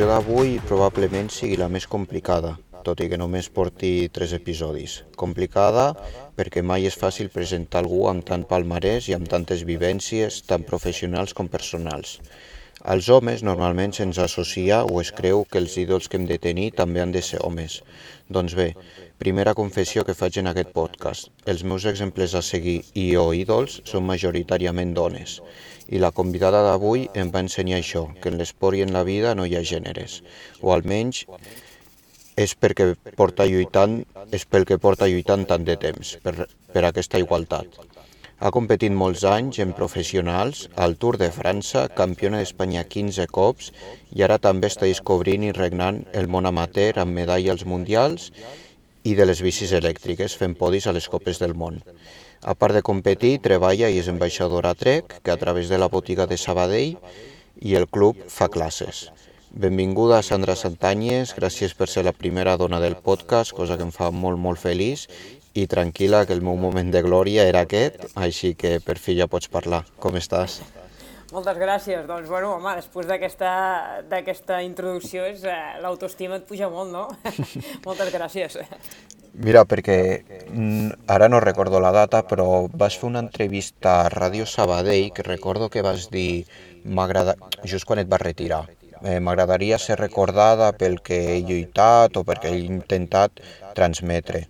introducció d'avui probablement sigui la més complicada, tot i que només porti tres episodis. Complicada perquè mai és fàcil presentar algú amb tant palmarès i amb tantes vivències, tant professionals com personals. Als homes normalment se'ns associa o es creu que els ídols que hem de tenir també han de ser homes. Doncs bé, primera confessió que faig en aquest podcast. Els meus exemples a seguir i o ídols són majoritàriament dones. I la convidada d'avui em va ensenyar això, que en l'esport i en la vida no hi ha gèneres. O almenys és perquè porta lluitant, és pel que porta lluitant tant de temps, per, per aquesta igualtat. Ha competit molts anys en professionals, al Tour de França, campiona d'Espanya 15 cops i ara també està descobrint i regnant el món amateur amb medalla als mundials i de les bicis elèctriques fent podis a les Copes del Món. A part de competir, treballa i és ambaixadora a Trek, que a través de la botiga de Sabadell i el club fa classes. Benvinguda Sandra Santanyes, gràcies per ser la primera dona del podcast, cosa que em fa molt, molt feliç, i tranquil·la que el meu moment de glòria era aquest, així que per fi ja pots parlar. Com estàs? Moltes gràcies. Doncs, bueno, home, després d'aquesta introducció és, eh, l'autoestima et puja molt, no? Moltes gràcies. Mira, perquè mm, ara no recordo la data, però vas fer una entrevista a Ràdio Sabadell que recordo que vas dir just quan et vas retirar. Eh, M'agradaria ser recordada pel que he lluitat o perquè he intentat transmetre.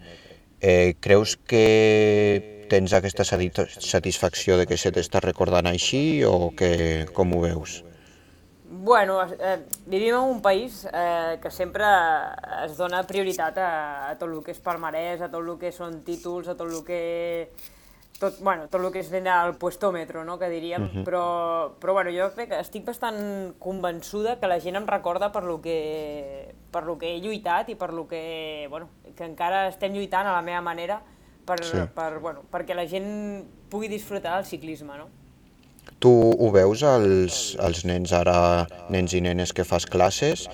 Eh, creus que tens aquesta satisfacció de que se t'està recordant així o que, com ho veus? Bueno, eh, vivim en un país eh, que sempre es dona prioritat a, a tot el que és palmarès, a tot el que són títols, a tot el que tot, bueno, tot el que és al puestòmetro, no?, que diríem, uh -huh. però, però bueno, jo crec que estic bastant convençuda que la gent em recorda per lo que, per lo que he lluitat i per lo que, bueno, que encara estem lluitant a la meva manera per, sí. per, bueno, perquè la gent pugui disfrutar del ciclisme, no? Tu ho veus als, als nens ara, nens i nenes que fas classes,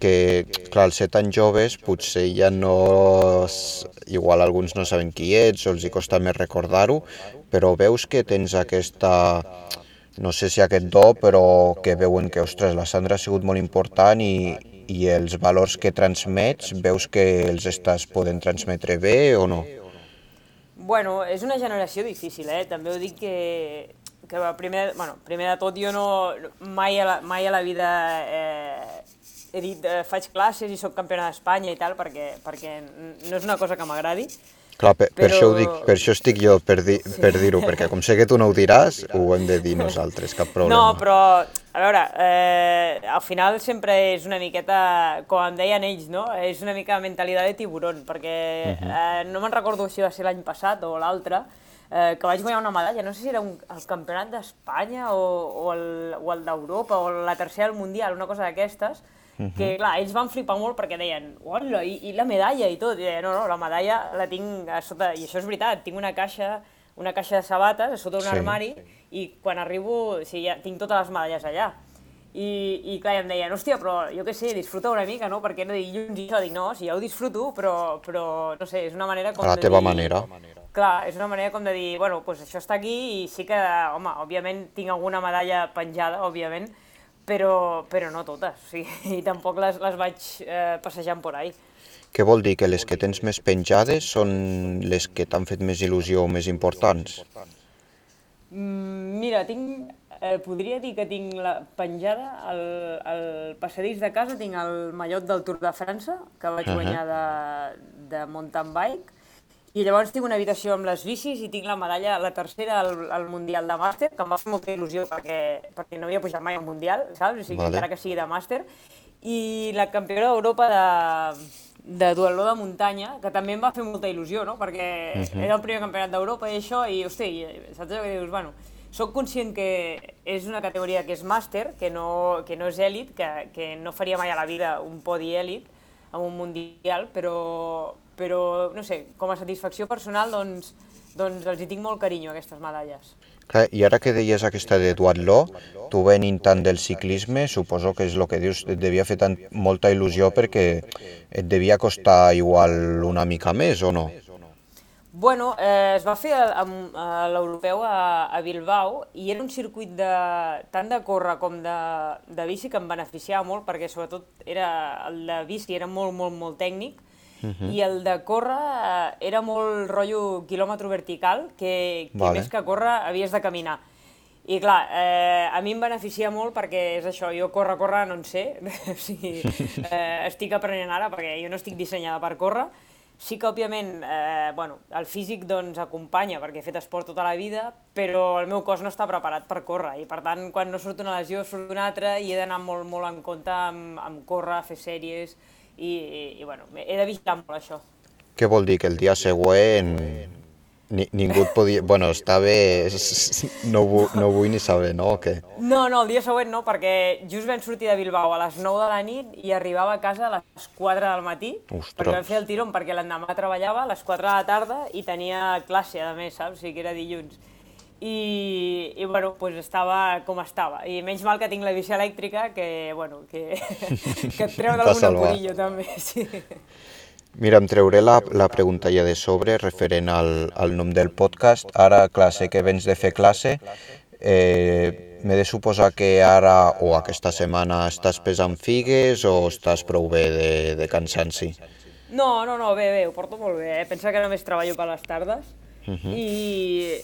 que, clar, al ser tan joves potser ja no... Igual alguns no saben qui ets o els hi costa més recordar-ho, però veus que tens aquesta... No sé si aquest do, però que veuen que, ostres, la Sandra ha sigut molt important i, i els valors que transmets, veus que els estàs podent transmetre bé o no? Bueno, és una generació difícil, eh? També ho dic que, que primer, bueno, primer de tot jo no, mai, a la, mai a la vida eh, he dit eh, faig classes i sóc campiona d'Espanya i tal, perquè, perquè no és una cosa que m'agradi. Clar, per, però... per, això ho dic, per això estic jo per, di, sí. per dir-ho, perquè com sé que tu no ho diràs, ho hem de dir nosaltres, cap problema. No, però, a veure, eh, al final sempre és una miqueta, com em deien ells, no? És una mica mentalitat de tiburon, perquè uh -huh. eh, no me'n recordo si va ser l'any passat o l'altre, eh, que vaig guanyar una medalla, no sé si era un, el campionat d'Espanya o, o el, o el d'Europa o la tercera del Mundial, una cosa d'aquestes, -huh. que clar, ells van flipar molt perquè deien, hola, i, i la medalla i tot, i deien, no, no, la medalla la tinc a sota, i això és veritat, tinc una caixa, una caixa de sabates a sota un sí. armari i quan arribo, o sigui, ja tinc totes les medalles allà. I, i clar, em deien, hòstia, però jo què sé, disfruta una mica, no? Perquè no dic llums i això, dic, no, si ja ho disfruto, però, però no sé, és una manera com a la teva dir... manera. Clar, és una manera com de dir, bueno, doncs això està aquí i sí que, home, òbviament tinc alguna medalla penjada, òbviament, però, però no totes, o sigui, i tampoc les, les vaig eh, passejant por ahí. Què vol dir? Que les que tens més penjades són les que t'han fet més il·lusió o més importants? Mm, mira, tinc, eh, podria dir que tinc la penjada al, al passadís de casa, tinc el mallot del Tour de França, que vaig uh -huh. guanyar de, de mountain bike, i llavors tinc una habitació amb les bicis i tinc la medalla, la tercera al, al Mundial de Màster, que em va fer molta il·lusió perquè, perquè no havia pujat mai al Mundial, saps? O sigui, vale. encara que sigui de Màster. I la campiona d'Europa de, de duatló de muntanya, que també em va fer molta il·lusió, no? Perquè uh -huh. era el primer campionat d'Europa i això, i hosti, saps què dius? Bueno, soc conscient que és una categoria que és màster, que no, que no és èlit, que, que no faria mai a la vida un podi èlit en un mundial, però, però, no sé, com a satisfacció personal, doncs, doncs els hi tinc molt carinyo, aquestes medalles. Clar, I ara que deies aquesta de duatló, tu venint tant del ciclisme, suposo que és el que dius, et devia fer tant, molta il·lusió perquè et devia costar igual una mica més, o no? Bueno, eh, es va fer a, a, a l'europeu a, a Bilbao i era un circuit de, tant de córrer com de, de bici que em beneficiava molt perquè sobretot era, el de bici era molt, molt, molt tècnic uh -huh. i el de córrer eh, era molt rotllo quilòmetre vertical que, que Vale. més que córrer havies de caminar. I clar, eh, a mi em beneficia molt perquè és això, jo córrer, córrer no en sé, o sigui, eh, estic aprenent ara perquè jo no estic dissenyada per córrer, Sí que, òbviament, eh, bueno, el físic doncs, acompanya, perquè he fet esport tota la vida, però el meu cos no està preparat per córrer, i per tant, quan no surt una lesió, surt una altra, i he d'anar molt, molt en compte amb, amb córrer, fer sèries, i, i, i bueno, he de vigilar molt això. Què vol dir? Que el dia següent ni, ningú et podia... Bueno, està bé, no, no vull ni saber, no? O què? No, no, el dia següent no, perquè just vam sortir de Bilbao a les 9 de la nit i arribava a casa a les 4 del matí, Ostres. perquè vam fer el tirón perquè l'endemà treballava a les 4 de la tarda i tenia classe, a més, saps? O sigui que era dilluns. I, i bueno, pues estava com estava. I menys mal que tinc la bici elèctrica, que, bueno, que, que et treu d'algun apurillo, també, sí. Mira, em trauré la, la pregunta ja de sobre referent al, al nom del podcast. Ara, clar, sé que vens de fer classe. Eh, M'he de suposar que ara o aquesta setmana estàs pesant figues o estàs prou bé de, de cansanci? No, no, no, bé, bé, ho porto molt bé. Eh? Pensa que només treballo per les tardes i,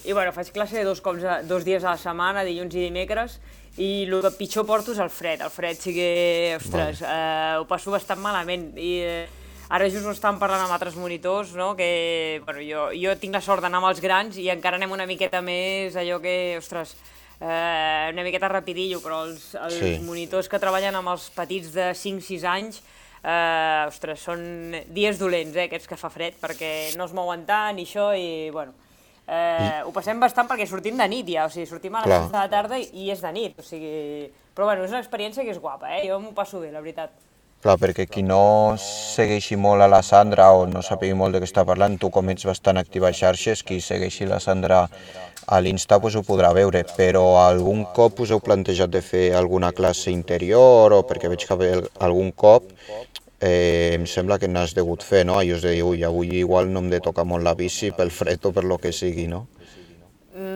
i bueno, faig classe dos, cops a, dos dies a la setmana, dilluns i dimecres, i el que pitjor porto és el fred. El fred sí que, ostres, eh, ho passo bastant malament. I eh, ara just ho estàvem parlant amb altres monitors, no? que bueno, jo, jo tinc la sort d'anar amb els grans i encara anem una miqueta més allò que, ostres, eh, una miqueta rapidillo, però els, els Sí. monitors que treballen amb els petits de 5-6 anys eh, ostres, són dies dolents, eh, aquests que fa fred, perquè no es mouen tant i això, i bueno, eh, ho passem bastant perquè sortim de nit ja, o sigui, sortim a les Clar. 6 de la tarda i, i és de nit, o sigui... Però bueno, és una experiència que és guapa, eh? Jo m'ho passo bé, la veritat. Clar, perquè qui no segueixi molt a la Sandra o no sàpiga molt de què està parlant, tu com ets bastant activa a xarxes, qui segueixi la Sandra a l'Insta pues, ho podrà veure, però algun cop us heu plantejat de fer alguna classe interior o perquè veig que algun cop eh, em sembla que n'has degut fer, no? I us de dir, ui, avui igual no em de tocar molt la bici pel fred o per lo que sigui, no?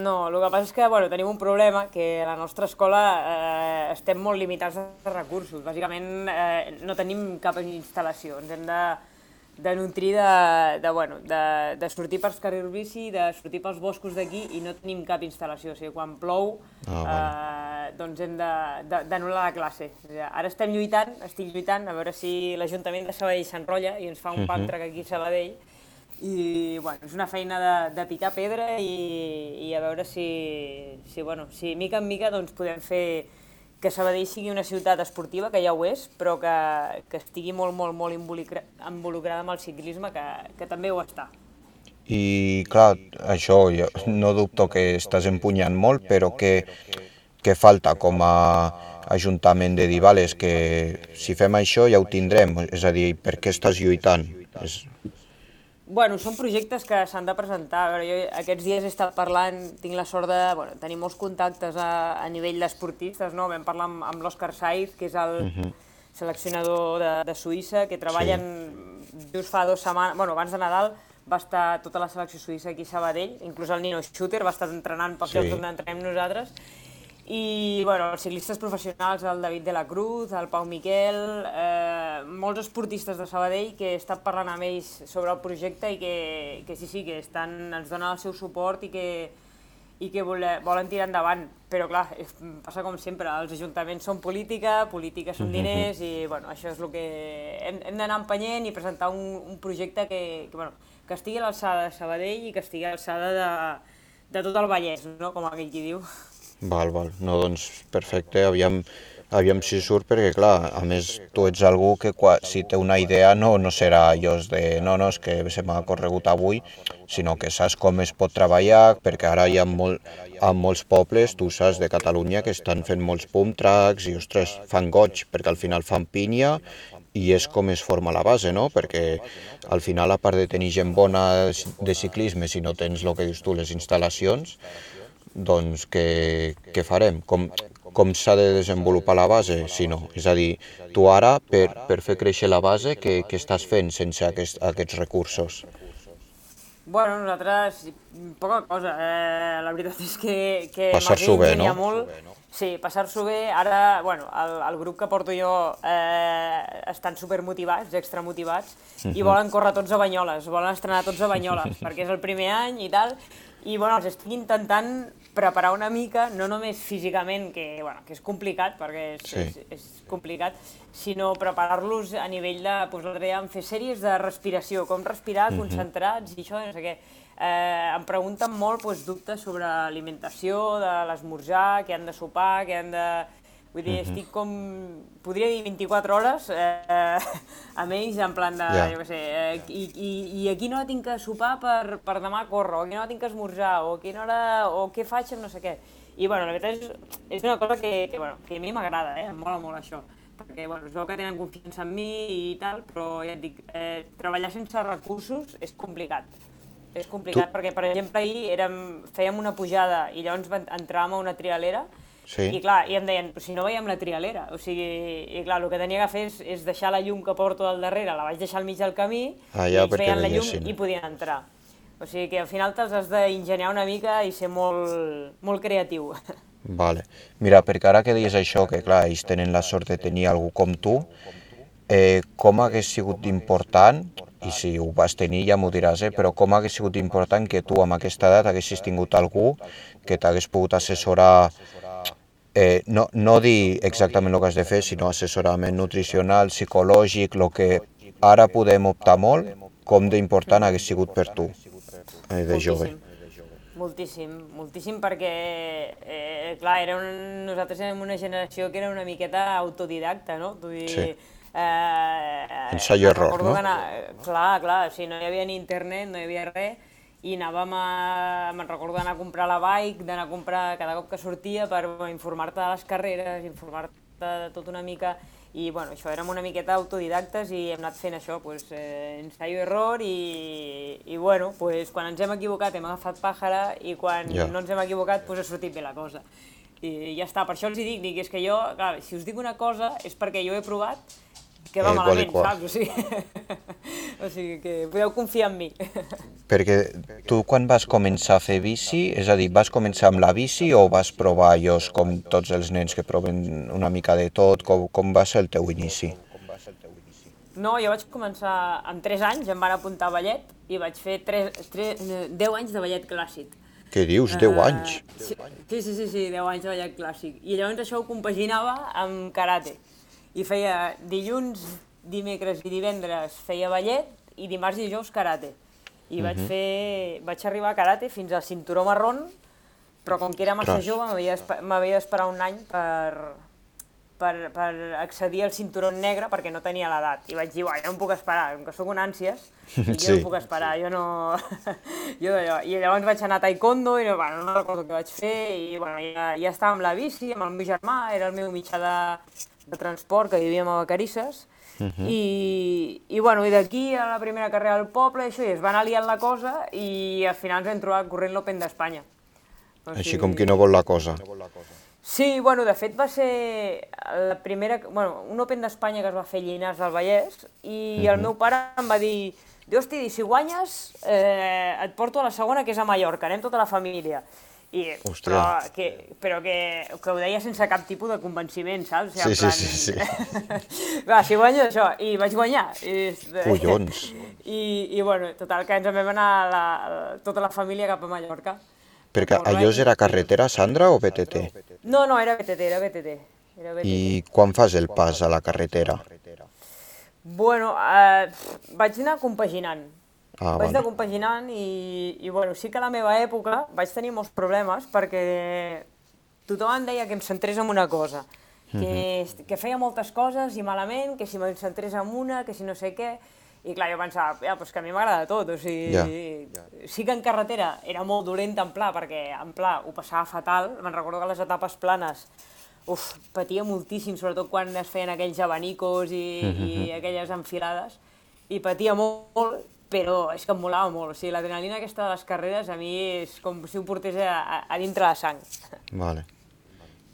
No, el que passa és que bueno, tenim un problema, que a la nostra escola eh, estem molt limitats de recursos. Bàsicament eh, no tenim cap instal·lació, ens hem de, de nutrir de, de, bueno, de, de sortir pels carrils bici, de sortir pels boscos d'aquí i no tenim cap instal·lació. O sigui, quan plou, Ah, eh, doncs hem d'anul·lar la classe. O sigui, ara estem lluitant, estic lluitant, a veure si l'Ajuntament de Sabadell s'enrotlla i ens fa un pàntrac aquí a Sabadell, i bueno, és una feina de, de picar pedra i, i a veure si, si, bueno, si mica en mica doncs, podem fer que Sabadell sigui una ciutat esportiva, que ja ho és, però que, que estigui molt, molt, molt involucra, involucrada amb el ciclisme, que, que també ho està. I clar, això jo no dubto que estàs empunyant molt, però que, que falta com a Ajuntament de dir, vale, és que si fem això ja ho tindrem, és a dir, per què estàs lluitant? És... Bueno, són projectes que s'han de presentar. A veure, jo aquests dies he estat parlant, tinc la sort de bueno, tenir molts contactes a, a nivell d'esportistes, no? Vam parlar amb, amb l'Òscar Saiz, que és el seleccionador de, de Suïssa, que treballen just fa dues setmanes, bueno, abans de Nadal, va estar tota la selecció suïssa aquí a Sabadell, inclús el Nino Schutter va estar entrenant pels Sí. llocs on entrenem nosaltres, i bueno, els ciclistes professionals, el David de la Cruz, el Pau Miquel, eh, molts esportistes de Sabadell que he estat parlant amb ells sobre el projecte i que, que sí, sí, que estan, ens donen el seu suport i que, i que vole, volen tirar endavant. Però clar, és, passa com sempre, els ajuntaments són política, política són diners i bueno, això és el que hem, hem d'anar empenyent i presentar un, un projecte que, que, bueno, que estigui a l'alçada de Sabadell i que estigui a l'alçada de, de tot el Vallès, no? com aquell qui diu. Val, val, no, doncs perfecte, aviam, aviam si surt, perquè clar, a més tu ets algú que qua, si té una idea no, no serà allò de no, no, és que se m'ha corregut avui, sinó que saps com es pot treballar, perquè ara hi ha molt, a molts pobles, tu saps, de Catalunya, que estan fent molts pump tracks i, ostres, fan goig, perquè al final fan pinya i és com es forma la base, no? Perquè al final, a part de tenir gent bona de ciclisme, si no tens el que dius tu, les instal·lacions, doncs què, què farem? Com, com s'ha de desenvolupar la base, si no? És a dir, tu ara, per, per fer créixer la base, què, què estàs fent sense aquest, aquests recursos? Bueno, nosaltres, poca cosa. Eh, la veritat és que, que Passar-s'ho bé, no? molt. Sí, passar-s'ho bé. Ara, bueno, el, el grup que porto jo eh, estan supermotivats, extramotivats, uh -huh. i volen córrer tots a Banyoles, volen estrenar tots a Banyoles, perquè és el primer any i tal, i bueno, els estic intentant preparar una mica, no només físicament, que, bueno, que és complicat, perquè és, Sí. és, és complicat, sinó preparar-los a nivell de, doncs l'altre dia vam fer sèries de respiració, com respirar concentrats i això, no sé què. Eh, em pregunten molt doncs, dubtes sobre alimentació, de l'esmorzar, què han de sopar, què han de... Vull dir, estic com... Podria dir 24 hores eh, amb ells, en plan de, Ja. jo què sé, eh, i, i, i a quina hora tinc que sopar per, per demà córrer, o a quina hora tinc que esmorzar, o a quina hora, o què faig amb no sé què. I, bueno, la veritat és, és una cosa que, que, bueno, que a mi m'agrada, eh? em mola molt això, perquè, bueno, es veu que tenen confiança en mi i tal, però ja et dic, eh, treballar sense recursos és complicat. És complicat Tu- perquè, per exemple, ahir érem, fèiem una pujada i llavors entràvem a una trialera Sí. i clar, i em deien, "Però si no veiem la trialera, o sigui, i clar, el que tenia que fer és, és deixar la llum que porto al darrere, la vaig deixar al mig del camí, Ah, i ja, ells perquè veien la llum i podien entrar. O sigui que al final te'ls has d'ingeniar una mica i ser molt, molt creatiu. Vale. Mira, perquè ara que dius això, que clar, ells tenen la sort de tenir algú com tu, eh, com hagués sigut important, i si ho vas tenir ja m'ho diràs, eh, però com hagués sigut important que tu amb aquesta edat haguessis tingut algú que t'hagués pogut assessorar, eh, no, no dir exactament el que has de fer, sinó assessorament nutricional, psicològic, el que ara podem optar molt, com d'important hagués sigut per tu, eh, de jove. Moltíssim, moltíssim perquè, eh, clar, era un, nosaltres érem una generació que era una miqueta autodidacta, no? Vull dir, Sí. eh, Ensayo error, no? anar, clar, clar, o sigui, no hi havia ni internet, no hi havia res, i anàvem a... me'n recordo d'anar a comprar la bike, d'anar a comprar cada cop que sortia per informar-te de les carreres, informar-te de tot una mica, i bueno, això, érem una miqueta autodidactes i hem anat fent això, pues, eh, ensayo error i, i bueno, pues, quan ens hem equivocat hem agafat pàjara i quan Ja. no ens hem equivocat pues, ha sortit bé la cosa. I ja està, per això els hi dic, dic, és que jo, clar, si us dic una cosa és perquè jo he provat que va Eh, malament, qual. saps? O sigui, o sigui que podeu confiar en mi. Perquè tu quan vas començar a fer bici, és a dir, vas començar amb la bici o vas provar allòs com tots els nens que proven una mica de tot, com, com va ser el teu inici? No, jo vaig començar amb 3 anys, em van apuntar a ballet i vaig fer 3, 3, 10 anys de ballet clàssic. Què dius, 10 Eh, anys? Sí, sí, sí, sí, sí, 10 anys de ballet clàssic. I llavors això ho compaginava amb karate. I feia dilluns, dimecres i divendres feia ballet i dimarts i dijous karate. I vaig Mhm. fer, vaig arribar a karate fins al cinturó marrón, però com que era massa Ostres. jove m'havia d'espe- m'havia d'esperar un any per, per, per accedir al cinturó negre perquè no tenia l'edat. I vaig dir, uai, no em puc esperar, com que sóc un ànsies, dic, jo no Sí. em puc esperar, jo no... jo d'allò. I llavors vaig anar a taekwondo i no, bueno, no recordo què vaig fer i bueno, ja, ja estava amb la bici, amb el meu germà, era el meu mitjà de, de transport, que vivíem a Vacarisses, i, i, bueno, i d'aquí a la primera carrera del poble, això, i es va anar liant la cosa i al final ens vam trobar corrent l'Open d'Espanya. O Així com qui no vol la cosa. Sí, bueno, de fet va ser la primera, bueno, un Open d'Espanya que es va fer a Llinars del Vallès i el meu pare em va dir Diu, hosti, si guanyes, eh, et porto a la segona, que és a Mallorca, anem tota la família. I, però que, però que, que ho deia sense cap tipus de convenciment, saps? O Sí, sigui, en sí, sí, sí. Va, si guanyes això, i vaig guanyar. I, Collons. I, I, bueno, total, que ens en vam anar la, tota la família cap a Mallorca. Perquè Molt allò era carretera, Sandra, o BTT? No, no, era BTT, era BTT. Era BTT. I quan fas el pas a la carretera? Bueno, eh, vaig anar compaginant. Ah, vaig vale. compaginant i, i bueno, sí que a la meva època vaig tenir molts problemes perquè tothom em deia que em centrés en una cosa, que, que feia moltes coses i malament, que si me'n centrés en una, que si no sé què, i clar, jo pensava, ja, doncs que a mi m'agrada tot, o sigui, sí que en carretera era molt dolenta en pla, perquè en pla ho passava fatal, me'n recordo que les etapes planes uf, patia moltíssim, sobretot quan es feien aquells abanicos i, i aquelles enfilades, i patia molt, molt, però és que em molava molt, o sigui, l'adrenalina aquesta de les carreres a mi és com si ho portés a, a, a dintre la sang. Vale.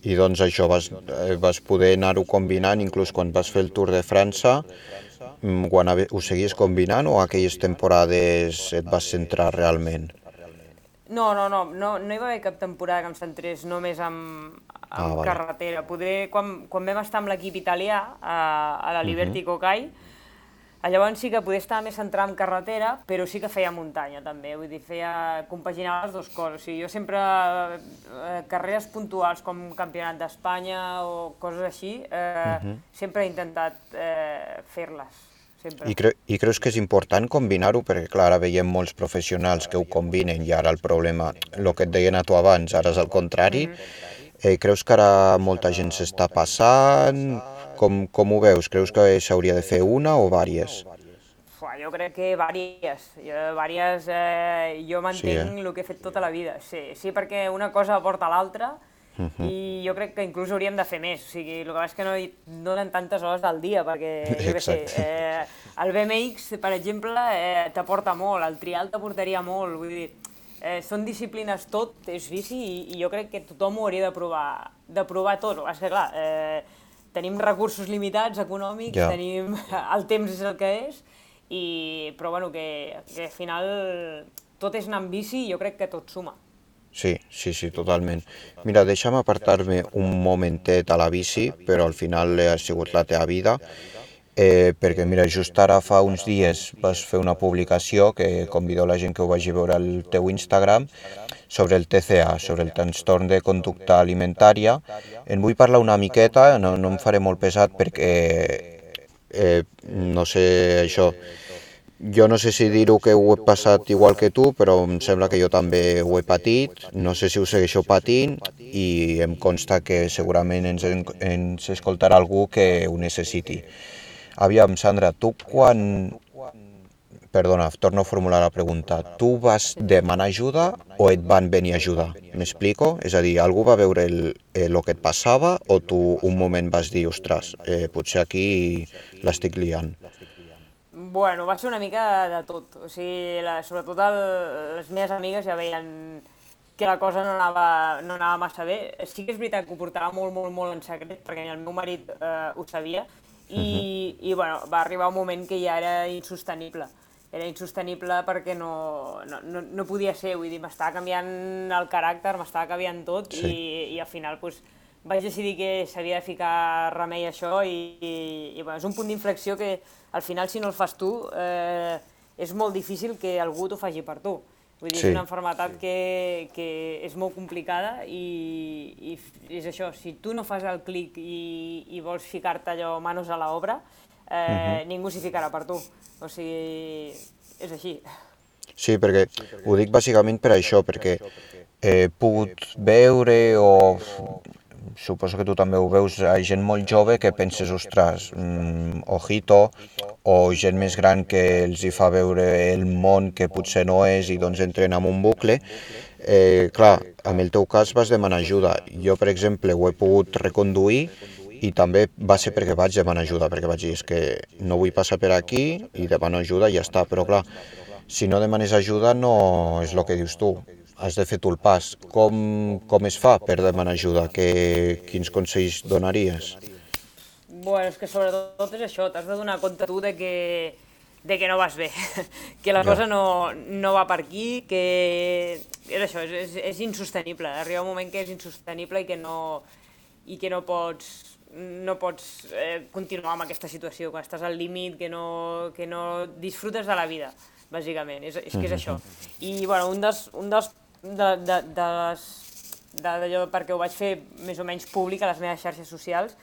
I doncs això, vas, eh, vas poder anar-ho combinant, inclús quan vas fer el Tour de França, mm, quan ho seguies combinant o aquelles temporades et vas centrar realment? No, no, no, no, no hi va haver cap temporada que em centrés només en, en Ah, vale. carretera. Poder, quan, quan vam estar amb l'equip italià, a, a la Liberty Cocai, llavors sí que poder estar més centrat en carretera, però sí que feia muntanya també, vull dir, feia compaginar les dues coses. O sigui, jo sempre, eh, carreres puntuals com Campionat d'Espanya o coses així, eh, sempre he intentat eh, fer-les, sempre. I, cre I creus que és important combinar-ho? Perquè, clar, ara veiem molts professionals que ho combinen i ara el problema, el que et deien a tu abans, ara és el contrari. eh, creus que ara molta gent s'està passant? Com, com ho veus? Creus que s'hauria de fer una o vàries? Jo crec que vàries. Jo, vàries eh, jo mantenc Sí, eh? el que he fet tota la vida. Sí, sí perquè una cosa porta a l'altra i jo crec que inclús hauríem de fer més. O sigui, el que passa és que no hi donen tantes hores al dia perquè, jo què sé, eh, el BMX, per exemple, eh, t'aporta molt, el trial t'aportaria molt, vull dir, eh, són disciplines tot, és bici, i, i jo crec que tothom ho hauria de provar, de provar tot. És que, clar, eh, tenim recursos limitats econòmics, Ja. tenim... el temps és el que és, i, però bueno, que, que al final tot és anar amb bici i jo crec que tot suma. Sí, sí, sí, totalment. Mira, deixa'm apartar-me un momentet a la bici, però al final ha sigut la teva vida, eh, perquè mira, just ara fa uns dies vas fer una publicació que convido la gent que ho vagi a veure al teu Instagram sobre el TCA, sobre el trastorn de conducta alimentària. En vull parlar una miqueta, no, no em faré molt pesat perquè, eh, no sé, això, jo no sé si dir-ho que ho he passat igual que tu, però em sembla que jo també ho he patit, no sé si ho segueixo patint i em consta que segurament ens, en- ens escoltarà algú que ho necessiti. Aviam, Sandra, tu quan... Perdona, torno a formular la pregunta. Tu vas demanar ajuda o et van venir a ajudar? M'explico? És a dir, algú va veure el, eh, el que et passava o tu un moment vas dir, ostres, eh, potser aquí l'estic liant? Bueno, va ser una mica de tot. O sigui, la, sobretot el, les meves amigues ja veien que la cosa no anava, no anava massa bé. Sí que és veritat que ho portava molt, molt, molt en secret, perquè ni el meu marit eh, ho sabia, i, i bueno, va arribar un moment que ja era insostenible. Era insostenible perquè no, no, no, no podia ser, vull dir, m'estava canviant el caràcter, m'estava canviant tot, Sí. i, i al final pues, vaig decidir que s'havia de ficar remei a això i, i, i bueno, és un punt d'inflexió que al final si no el fas tu eh, és molt difícil que algú t'ho faci per tu. Vull dir, Sí. és una malaltia que, que és molt complicada i, i és això, si tu no fas el clic i, i vols ficar-te allò manos a l'obra, eh, ningú s'hi ficarà per tu. O sigui, és així. Sí, perquè ho dic bàsicament per això, perquè he pogut veure o suposo que tu també ho veus, hi ha gent molt jove que penses, ostres, mm, ojito, o gent més gran que els hi fa veure el món que potser no és i doncs entren en un bucle. Eh, clar, en el teu cas vas demanar ajuda. Jo, per exemple, ho he pogut reconduir i també va ser perquè vaig demanar ajuda, perquè vaig dir, és que no vull passar per aquí i demano ajuda i ja està, però clar, si no demanes ajuda no és el que dius tu, has de fer tu el pas. Com, com es fa per demanar ajuda? Que, quins consells donaries? Bueno, és que sobretot és això, t'has de donar compte tu de que, de que no vas bé, que la cosa no, no va per aquí, que és això, és, és, és insostenible, arriba un moment que és insostenible i que no, i que no pots, no pots eh, continuar amb aquesta situació, quan estàs al límit, que no, que no disfrutes de la vida, bàsicament, és, és que és això. I, bueno, un dels, un dels de, de, de les d'allò perquè ho vaig fer més o menys públic a les meves xarxes socials,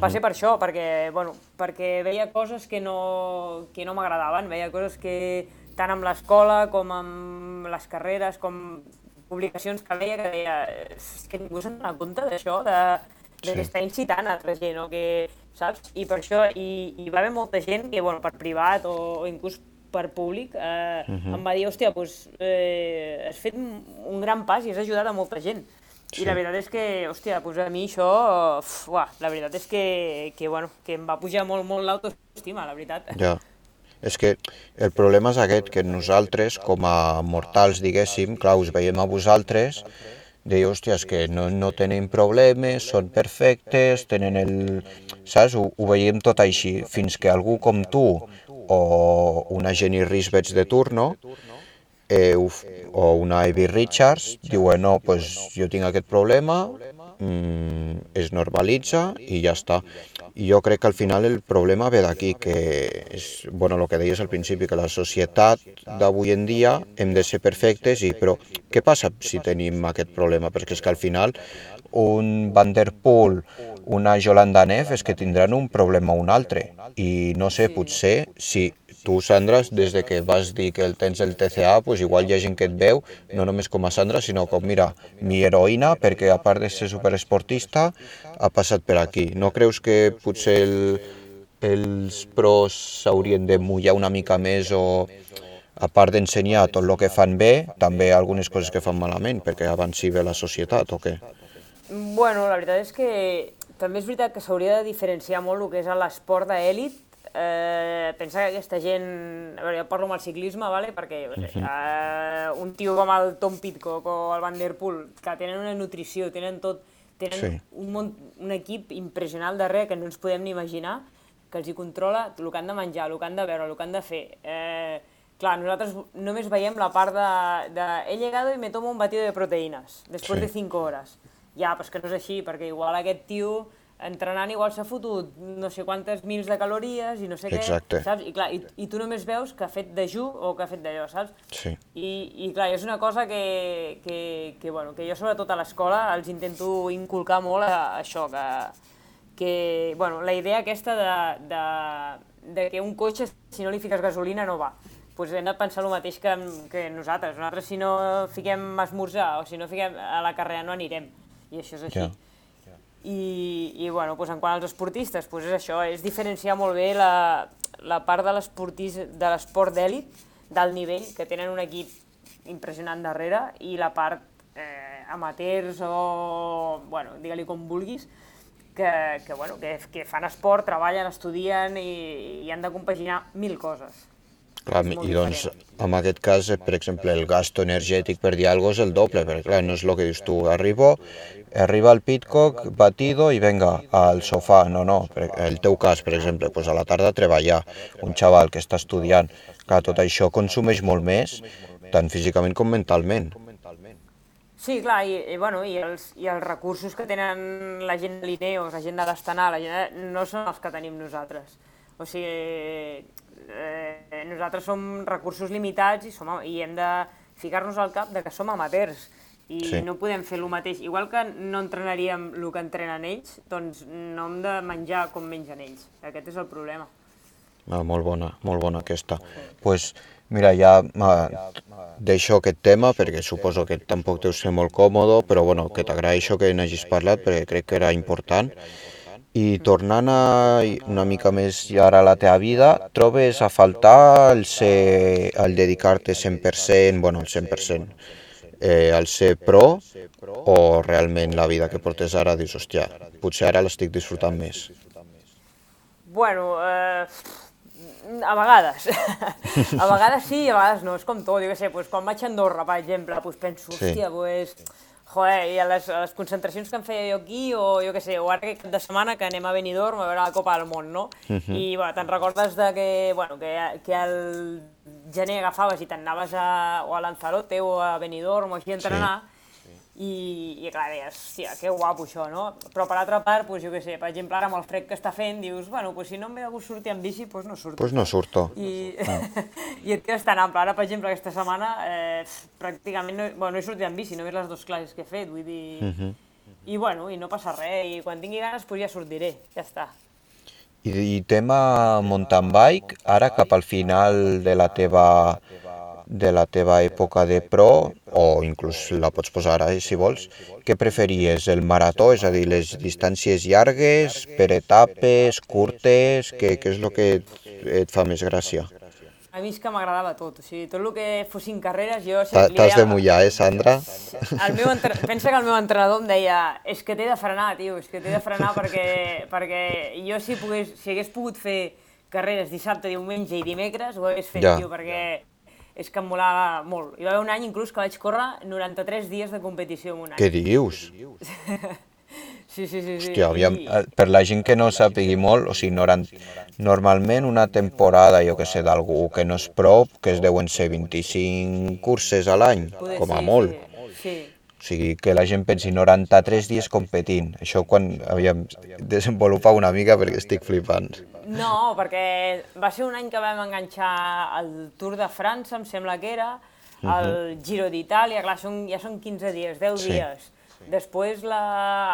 va ser per això, perquè, bueno, perquè veia coses que no, que no m'agradaven, veia coses que tant amb l'escola com amb les carreres, com publicacions que veia que deia és que ningú se'n dona compte d'això, de, de Sí. està incitant a altra gent, o que, saps? I per això, i, i va haver molta gent que, bueno, per privat o, o inclús per públic, eh, em va dir, hòstia, doncs, eh, has fet un un gran pas i has ajudat a molta gent. Sí. I la veritat és que, hòstia, doncs a mi això, uf, uah, la veritat és que, que, bueno, que em va pujar molt, molt l'autoestima, la veritat. Ja. És que el problema és aquest, que nosaltres, com a mortals, diguéssim, clar, us veiem a vosaltres, deia, hòstia, és que no, no tenen problemes, són perfectes, tenen el... Saps? Ho, ho veiem tot així, fins que algú com tu o una Jenny Risbets de turno eh, o una Ivy Richards diuen, no, pues jo tinc aquest problema, es normalitza i ja està. I jo crec que al final el problema ve d'aquí, que és, bueno, el que deies al principi, que la societat d'avui en dia hem de ser perfectes, i, però què passa si tenim aquest problema? Perquè és que al final un Van der Poel, una Jolanda Neff, és que tindran un problema o un altre. I no sé, potser si tu, Sandra, des de que vas dir que el tens el TCA, pues igual hi ha gent que et veu, no només com a Sandra, sinó com, mira, mi heroïna, perquè a part de ser superesportista, ha passat per aquí. No creus que potser el, els pros s'haurien de mullar una mica més o a part d'ensenyar tot el que fan bé, també algunes coses que fan malament, perquè avanci bé la societat, o què? Bueno, la veritat és que també és veritat que s'hauria de diferenciar molt el que és l'esport d'èlit eh, pensa que aquesta gent... A veure, jo parlo amb el ciclisme, vale? perquè uh -huh. eh, un tio com el Tom Pitcock o el Van Der Poel, que tenen una nutrició, tenen tot, tenen sí. un, mont, un equip impressionant darrere que no ens podem ni imaginar, que els hi controla el que han de menjar, el que han de veure, el que han de fer. Eh, clar, nosaltres només veiem la part de, de he llegado y me tomo un batido de proteïnes, després sí. de 5 hores. Ja, però que no és així, perquè igual aquest tio entrenant igual s'ha fotut no sé quantes mils de calories i no sé Exacte. què, saps? I, clar, i, i tu només veus que ha fet dejú o que ha fet d'allò, saps? Sí. I, I clar, és una cosa que, que, que, bueno, que jo sobretot a l'escola els intento inculcar molt a, a això, que, que bueno, la idea aquesta de, de, de que un cotxe si no li fiques gasolina no va pues hem de pensar el mateix que, que nosaltres. Nosaltres si no fiquem esmorzar o si no fiquem a la carrera no anirem. I això és així. Yeah. I, i bueno, doncs en quant als esportistes, doncs és això, és diferenciar molt bé la, la part de l'esport d'èlit, d'alt nivell, que tenen un equip impressionant darrere, i la part eh, amateurs o, bueno, digue-li com vulguis, que, que, bueno, que, que fan esport, treballen, estudien i, i han de compaginar mil coses. Clar, I doncs, en aquest cas, per exemple, el gasto energètic per dir alguna cosa és el doble, perquè clar, no és el que dius tu, arribo, arriba el Pitcock, batido i venga, al sofà. No, no, el teu cas, per exemple, pues a la tarda treballar, un xaval que està estudiant, clar, tot això consumeix molt més, tant físicament com mentalment. Sí, clar, i, i, bueno, i, els, i els recursos que tenen la gent de l'INEOS, la gent de l'Estanar, la gent de, no són els que tenim nosaltres. O sigui, eh, nosaltres som recursos limitats i, som, i hem de ficar-nos al cap de que som amateurs i sí. no podem fer el mateix. Igual que no entrenaríem el que entrenen ells, doncs no hem de menjar com mengen ells. Aquest és el problema. Ah, molt bona, molt bona aquesta. Doncs pues, mira, ja deixo aquest tema perquè suposo que tampoc deus ser molt còmode, però bueno, que t'agraeixo que n'hagis parlat perquè crec que era important. I tornant a una mica més ara a la teva vida, trobes a faltar el, ser, el dedicar-te 100%, bueno, el 100%, eh, al ser pro, o realment la vida que portes ara dius, hòstia, potser ara l'estic disfrutant més? Bueno, eh, a vegades. a vegades sí i a vegades no, és com tot, jo què sé, pues, quan vaig a Andorra, per exemple, pues penso, hòstia, sí. pues, joder, i a les, a les concentracions que em feia jo aquí, o jo què sé, o ara aquest cap de setmana que anem a Benidorm a veure la Copa del Món, no? Uh mhm. -huh. I bueno, te'n recordes de que, bueno, que, que al gener agafaves i t'anaves a, o a Lanzarote o a Benidorm o així a entrenar, sí i, i clar, deies, hòstia, que guapo això, no? Però per altra part, doncs, jo què sé, per exemple, ara amb el fred que està fent, dius, bueno, pues, si no em ve de gust sortir amb bici, doncs no surto. Doncs no surto. I, ah. i et quedes tan ample. Ara, per exemple, aquesta setmana, eh, pràcticament no, bueno, no he sortit amb bici, només les dues classes que he fet, vull dir... Uh -huh. I bueno, i no passa res, i quan tingui ganes, pues ja sortiré, ja està. I, i tema mountain bike, ara cap al final de la teva de la teva època de pro, o inclús la pots posar ara si vols, què preferies, el marató, és a dir, les distàncies llargues, per etapes, curtes, què, què és el que et, et fa més gràcia? A mi és que m'agradava tot, o sigui, tot el que fossin carreres jo... T'has de mullar, eh, Sandra? El meu entre... Pensa que el meu entrenador em deia és que t'he de frenar, tio, és que t'he de frenar perquè, perquè jo si, pogués, si hagués pogut fer carreres dissabte, diumenge i dimecres ho hagués fet, ja. tio, perquè és que em molava molt. Hi va haver un any inclús que vaig córrer 93 dies de competició en un any. Què dius? Sí, sí, sí. sí. Hòstia, aviam, eh, per la gent que no sàpigui molt, o sigui, noran... normalment una temporada, jo que sé, d'algú que no és prop, que es deuen ser 25 curses a l'any, com a molt. Sí, sí. Sigui, que la gent pensi 93 dies competint. Això quan, aviam, desenvolupa una mica perquè estic flipant. No, perquè va ser un any que vam enganxar el Tour de França, em sembla que era, el Giro d'Itàlia, clar, són, ja són 15 dies, 10 Sí. dies. Després la,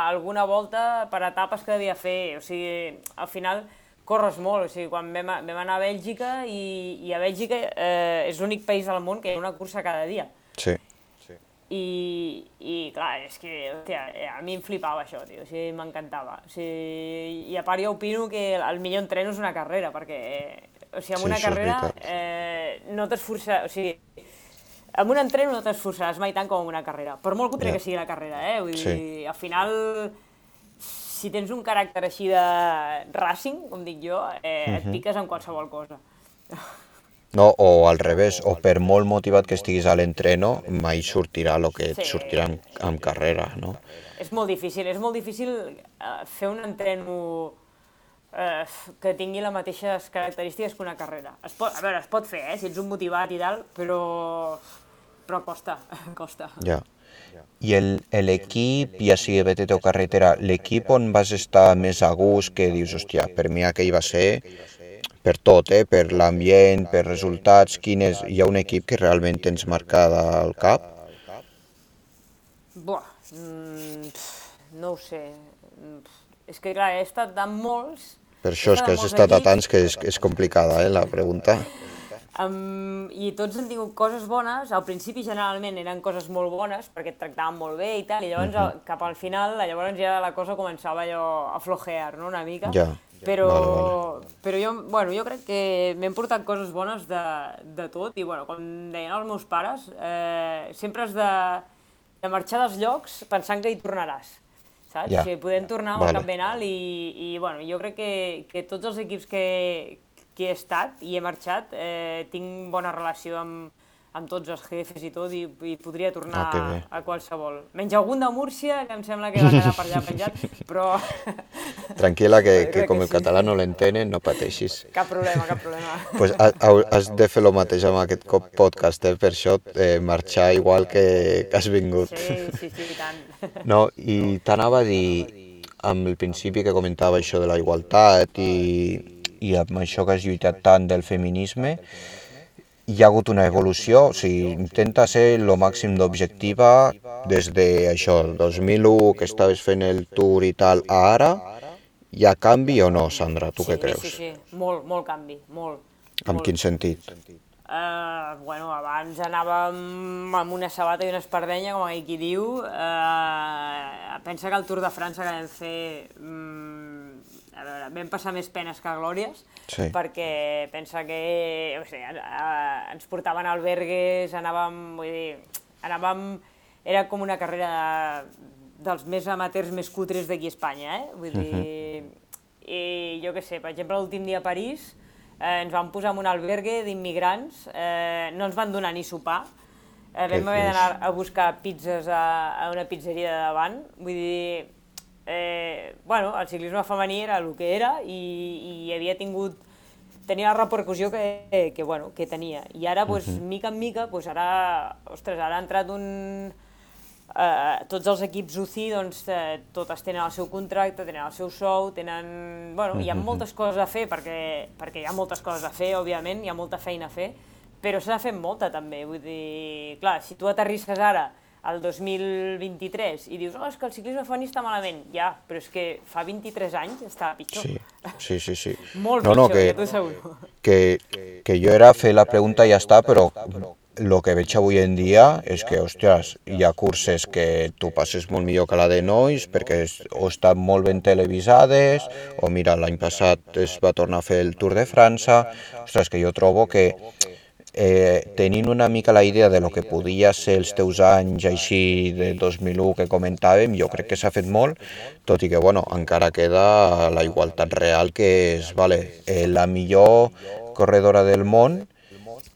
alguna volta per etapes que devia fer, o sigui, al final corres molt, o sigui, quan vam, vam anar a Bèlgica i, i a Bèlgica eh, és l'únic país del món que hi ha una cursa cada dia. Sí. I, i clar, és que, hòstia, eh, a mi em flipava això, tio, o sigui, m'encantava. O sigui, I a part jo opino que el millor entreno és una carrera, perquè, eh, o sigui, amb Sí, una carrera eh, no t'esforçaràs, o sigui, amb un entreno no t'esforçaràs mai tant com amb una carrera, per molt cutre Ja. que sigui la carrera, eh? Vull Sí. dir, al final, si tens un caràcter així de racing, com dic jo, eh, Mhm. et piques en qualsevol cosa. No, o al revés, o per molt motivat que estiguis a l'entreno, mai sortirà el que et Sí. sortirà en, en carrera, no? És molt difícil, és molt difícil eh, fer un entreno eh, que tingui les mateixes característiques que una carrera. Es pot, a veure, es pot fer, eh, si ets un motivat i tal, però, però costa, costa. Ja. I el- l'equip, ja sigui BTT o carretera, l'equip on vas estar més a gust, que dius, hòstia, per mi aquell va ser per tot, eh? per l'ambient, per resultats, quin és... Hi ha un equip que realment tens marcada al cap? Buah, mm, no ho sé. Mm, És que, clar, he estat de molts... Per això és que has estat a tants que és, és complicada, eh, la pregunta. Um, I tots han tingut coses bones, al principi generalment eren coses molt bones perquè et tractaven molt bé i tal, i llavors uh cap al final, llavors ja la cosa començava allò a flojear, no?, una mica. Ja, Però, vale, però jo, bueno, jo crec que m'hem portat coses bones de, de tot i, bueno, com deien els meus pares, eh, sempre has de, de marxar dels llocs pensant que hi tornaràs, saps? Ja. O sigui, podem tornar amb Vale. cap ben alt i, i bueno, jo crec que, que tots els equips que, que he estat i he marxat, eh, tinc bona relació amb, amb tots els jefes i tot, i, i podria tornar Ah, bé. a qualsevol. Menys algun de Múrcia, que em sembla que va quedar per allà penjat, però Tranquil·la, que, que com que el sí. català no l'entenen, no pateixis. cap problema, cap problema. Pues ha- ha- has de fer el mateix amb aquest cop podcast, eh? per això eh, marxar igual que, que has vingut. Sí, sí, sí, i tant. No, i t'anava a dir, amb el principi que comentava això de la igualtat i, i amb això que has lluitat tant del feminisme, hi ha hagut una evolució, o sigui, intenta ser el màxim d'objectiva des de això, el 2001, que estaves fent el tour i tal, a ara, hi ha canvi o no, Sandra, tu què sí, creus? Sí, sí, molt, molt canvi, molt. En molt. quin sentit? Uh, bueno, abans anàvem amb una sabata i una espardenya, com aquí diu. Uh, pensa que el Tour de França que vam fer... Um, a veure, vam passar més penes que glòries, Sí. perquè pensa que o sigui, uh, ens portaven a albergues, anàvem, vull dir, anàvem... Era com una carrera de, dels més amateurs més cutres d'aquí a Espanya, eh? Vull dir... I jo què sé, per exemple, l'últim dia a París eh, ens van posar en un albergue d'immigrants, eh, no ens van donar ni sopar, eh, vam haver d'anar a buscar pizzas a, a una pizzeria de davant, vull dir, eh, bueno, el ciclisme femení era el que era i, i havia tingut tenia la repercussió que, que, bueno, que tenia. I ara, pues, mica en mica, pues, ara, ostres, ara ha entrat un... Eh, tots els equips UCI, doncs, eh, totes tenen el seu contracte, tenen el seu sou, tenen... Bueno, hi ha moltes coses a fer, perquè, perquè hi ha moltes coses a fer, òbviament, hi ha molta feina a fer, però s'ha fet molta, també. Vull dir, clar, si tu aterrisses ara al 2023 i dius, oh, és que el ciclisme femení està malament. Ja, però és que fa 23 anys estava pitjor. Sí, sí, sí. sí. Molt no, no, pitjor, que, ja t'ho asseguro. que, que jo era fer la pregunta i ja està, però el que veig avui en dia és que, ostres, hi ha curses que tu passes molt millor que la de nois perquè o estan molt ben televisades, o mira, l'any passat es va tornar a fer el Tour de França, ostres, que jo trobo que eh, tenint una mica la idea de lo que podia ser els teus anys així de 2001 que comentàvem, jo crec que s'ha fet molt, tot i que, bueno, encara queda la igualtat real que és, vale, eh, la millor corredora del món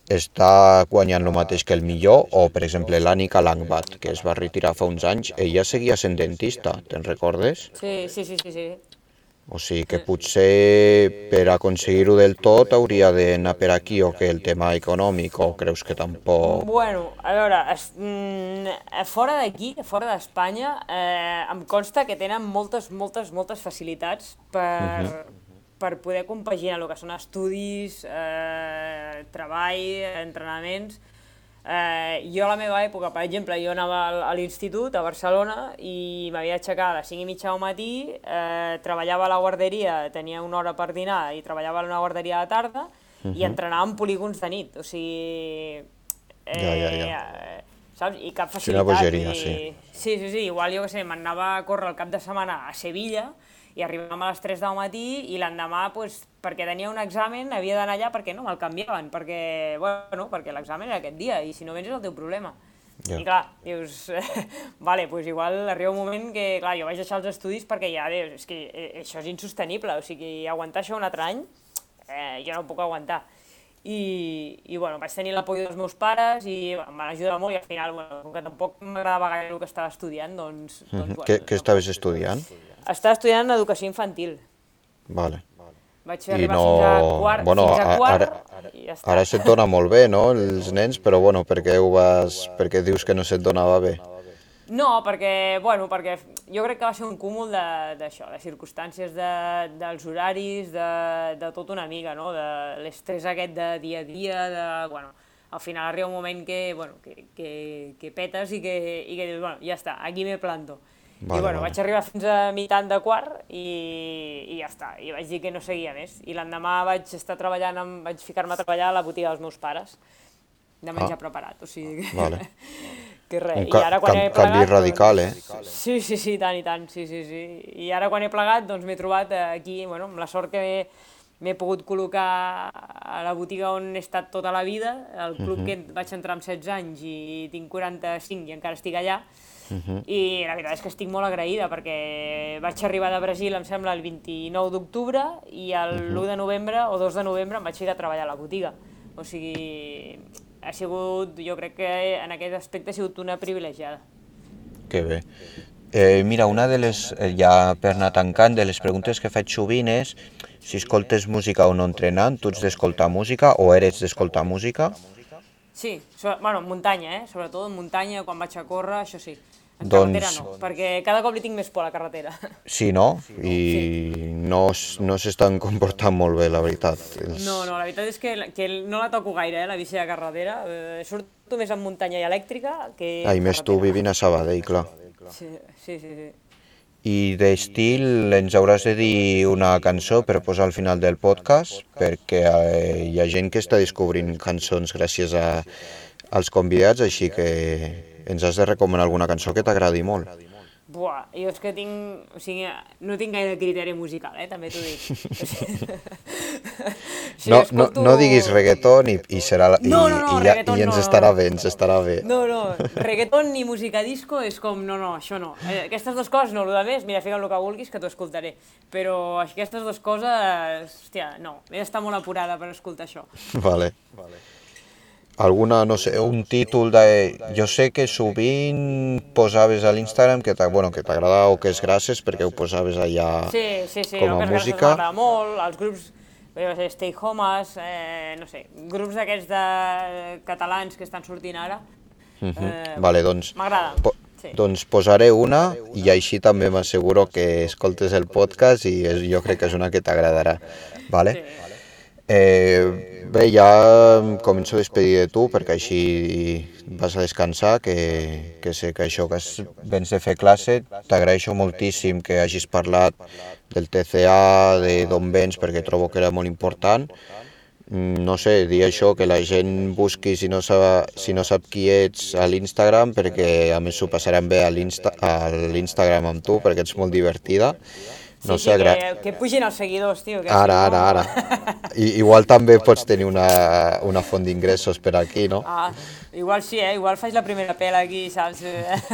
està guanyant el mateix que el millor, o per exemple l'Ànica Langbat, que es va retirar fa uns anys, ella seguia sent dentista, te'n recordes? Sí, sí, sí, sí, sí. O sigui que potser per aconseguir-ho del tot hauria d'anar per aquí o que el tema econòmic o creus que tampoc... Bueno, a veure, es, mm, fora d'aquí, fora d'Espanya, eh, em consta que tenen moltes, moltes, moltes facilitats per, uh -huh. per poder compaginar el que són estudis, eh, treball, entrenaments, Eh, jo a la meva època, per exemple, jo anava a l'institut a Barcelona i m'havia d'aixecar a les 5 i mitja del matí, eh, treballava a la guarderia, tenia una hora per dinar i treballava a una guarderia de tarda uh -huh. i entrenava en polígons de nit, o sigui... Eh, ja, ja, ja. Eh, saps? I cap facilitat. Sí, una bogeria, i... sí. Sí, sí, sí, igual jo que sé, m'anava a córrer el cap de setmana a Sevilla i arribàvem a les 3 del matí i l'endemà, pues, perquè tenia un examen, havia d'anar allà perquè no me'l canviaven, perquè, bueno, perquè l'examen era aquest dia i si no vens és el teu problema. Yeah. I clar, dius, vale, pues igual arriba un moment que, clar, jo vaig deixar els estudis perquè ja, dius, és que eh, això és insostenible, o sigui, aguantar això un altre any, eh, jo no puc aguantar. I, i bueno, vaig tenir l'apoyo dels meus pares i bueno, em van ajudar molt i al final, bueno, com que tampoc m'agradava gaire el que estava estudiant, doncs... doncs bueno, què, què estaves estudiant? Estava estudiant educació infantil. Vale. Vaig fer arribar no... fins a quart, bueno, fins a quart ara, i ja està. Ara se't dona molt bé, no, els nens, però bueno, per què ho vas... perquè dius que no se't donava bé? No, perquè, bueno, perquè jo crec que va ser un cúmul d'això, de, de circumstàncies de, dels horaris, de, de tot una mica, no? de l'estrès aquest de dia a dia, de, bueno, al final arriba un moment que, bueno, que, que, que petes i que, i que dius, bueno, ja està, aquí me planto. Vale, I bueno, vale. vaig arribar fins a mitant de quart i, i ja està, i vaig dir que no seguia més. I l'endemà vaig estar treballant, amb, vaig ficar-me a treballar a la botiga dels meus pares, de menjar ah. preparat, o sigui que... Vale. que res. Un ca I ara quan he plegat, canvi radical, eh? Doncs, sí, sí, sí, tant i tant, sí, sí, sí. I ara quan he plegat, doncs m'he trobat aquí, bueno, amb la sort que m'he pogut col·locar a la botiga on he estat tota la vida, al club uh -huh. que vaig entrar amb 16 anys i tinc 45 i encara estic allà, Uh -huh. I la veritat és que estic molt agraïda perquè vaig arribar de Brasil, em sembla, el 29 d'octubre i el uh -huh. 1 de novembre o 2 de novembre em vaig ir a treballar a la botiga. O sigui, ha sigut, jo crec que en aquest aspecte ha sigut una privilegiada. Que bé. Eh, mira, una de les, eh, ja per anar tancant, de les preguntes que faig sovint és si escoltes música o no entrenant, tu ets d'escoltar música o eres d'escoltar música? Sí, so, bueno, muntanya, eh? sobretot en muntanya, quan vaig a córrer, això sí. En doncs... carretera no, perquè cada cop li tinc més por a la carretera. Sí, no? I sí. no, no s'estan comportant molt bé, la veritat. Els... No, no, la veritat és que, que no la toco gaire, eh, la bici de carretera. Eh, surto més en muntanya i elèctrica que... Ah, i més tu vivint a Sabadell, clar. Sí, sí, sí. sí. I d'estil ens hauràs de dir una cançó per posar al final del podcast, perquè eh, hi ha gent que està descobrint cançons gràcies a, als convidats, així que ens has de recomanar alguna cançó que t'agradi molt. Buah, jo és que tinc... O sigui, no tinc gaire criteri musical, eh? També t'ho dic. si no, escolto... no, no diguis reggaeton i, i, serà la, no, no, no, i, ja, i ens no, estarà bé, ens estarà bé. No, no, reggaeton ni música disco és com, no, no, això no. Eh, aquestes dues coses no, el de més, mira, fica el que vulguis que t'ho escoltaré. Però aquestes dues coses, hòstia, no, he d'estar molt apurada per escoltar això. Vale. vale alguna, no sé, un títol de... Jo sé que sovint posaves a l'Instagram que bueno, que t'agrada o que és gràcies perquè ho posaves allà sí, sí, sí, com a música. Sí, sí, molt, els grups, sé, Stay Homes, eh, no sé, grups d'aquests de catalans que estan sortint ara. Uh -huh. eh, vale, doncs... M'agrada. Po sí. Doncs posaré una i així també m'asseguro que escoltes el podcast i és, jo crec que és una que t'agradarà. Vale? Sí. Eh, Bé, ja començo a despedir de tu perquè així vas a descansar, que, que sé que això que vens de fer classe, t'agraeixo moltíssim que hagis parlat del TCA, de d'on vens, perquè trobo que era molt important. Mm, no sé, dir això, que la gent busqui si no sap, si no sap qui ets a l'Instagram, perquè a més s'ho passaran bé a l'Instagram amb tu, perquè ets molt divertida. No sí, sé, sí, que, que pugin els seguidors, tio. Que ara, ara, ara. I, igual també pots tenir una, una font d'ingressos per aquí, no? Ah, igual sí, eh? Igual faig la primera pela aquí, saps?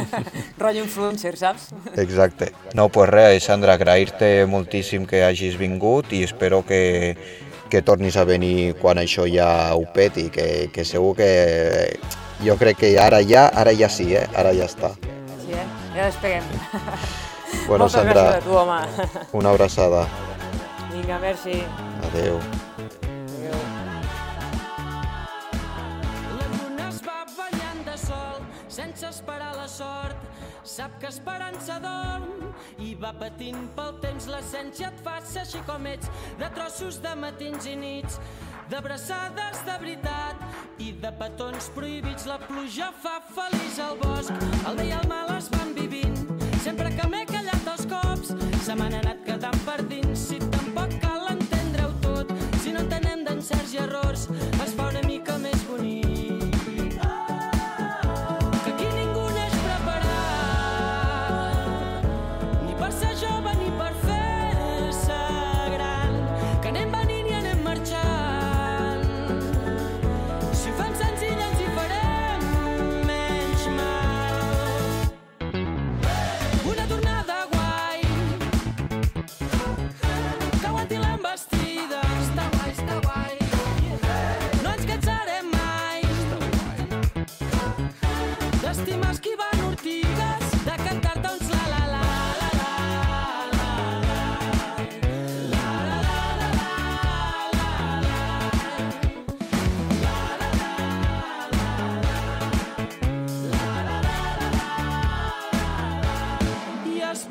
Rollo influencer, saps? Exacte. No, pues res, Sandra, agrair-te moltíssim que hagis vingut i espero que, que tornis a venir quan això ja ho peti, que, que segur que... Jo crec que ara ja, ara ja sí, eh? Ara ja està. Sí, eh? Ja despeguem. Bueno, Moltes Sandra, gràcies a tu, home. una abraçada. Vinga, merci. Adeu. Adéu. Sense esperar la sort. Sap que esperança dorm i va patint pel temps. L'essència et fa ser així com ets, de trossos de matins i nits, d'abraçades de veritat i de petons prohibits. La pluja fa feliç al bosc, el bé i el mal es van vivint. Sempre que m'he se m'han anat quedant per dins. Si tampoc cal entendre-ho tot, si no entenem d'encerts i errors, es fa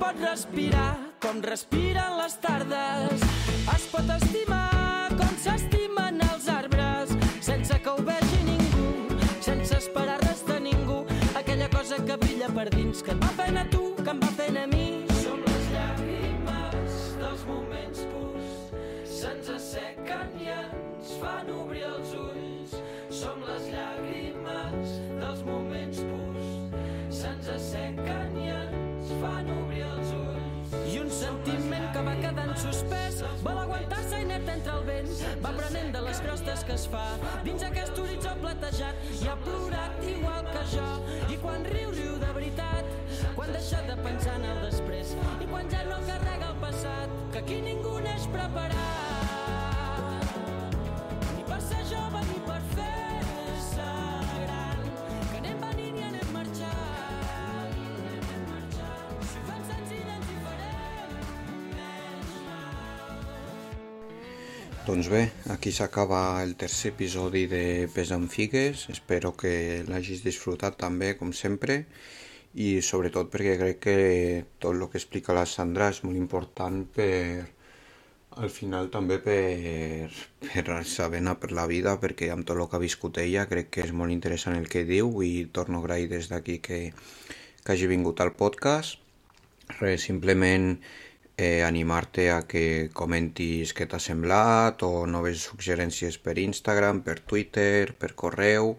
pot respirar com respiren les tardes. Es pot estimar com s'estimen els arbres, sense que ho vegi ningú, sense esperar res de ningú. Aquella cosa que brilla per dins, que et va fent a tu, que em va fent a mi. Som les llàgrimes dels moments purs, se'ns assequen i ens fan obrir els ulls. Som les llàgrimes dels moments purs, se'ns assequen sentiment que va quedant suspès. Vol aguantar-se i net entre el vent. Va prenent de les crostes que es fa. Dins aquest horitzó platejat i ha plorat igual que jo. I quan riu, riu de veritat. Quan deixa de pensar en el després. I quan ja no carrega el passat que aquí ningú neix preparat. Ni per ser jove ni per fer-se Doncs bé, aquí s'acaba el tercer episodi de Pes amb Figues. Espero que l'hagis disfrutat també, com sempre, i sobretot perquè crec que tot el que explica la Sandra és molt important per, al final també per, per saber anar per la vida, perquè amb tot el que ha viscut ella crec que és molt interessant el que diu i torno a agrair des d'aquí que, que hagi vingut al podcast. Res, simplement eh, animar-te a que comentis què t'ha semblat o noves suggerències per Instagram, per Twitter, per correu,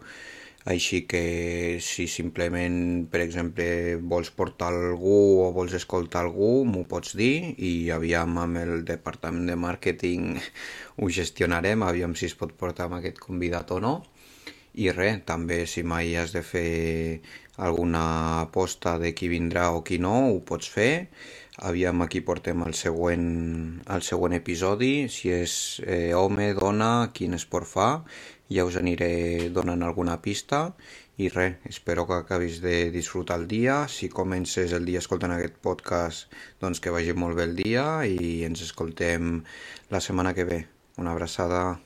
així que si simplement, per exemple, vols portar algú o vols escoltar algú, m'ho pots dir i aviam amb el departament de màrqueting ho gestionarem, aviam si es pot portar amb aquest convidat o no. I res, també si mai has de fer alguna aposta de qui vindrà o qui no, ho pots fer. Aviam aquí portem el següent, el següent episodi, si és eh, home, dona, quin esport fa, ja us aniré donant alguna pista. I res, espero que acabis de disfrutar el dia. Si comences el dia escoltant aquest podcast, doncs que vagi molt bé el dia i ens escoltem la setmana que ve. Una abraçada.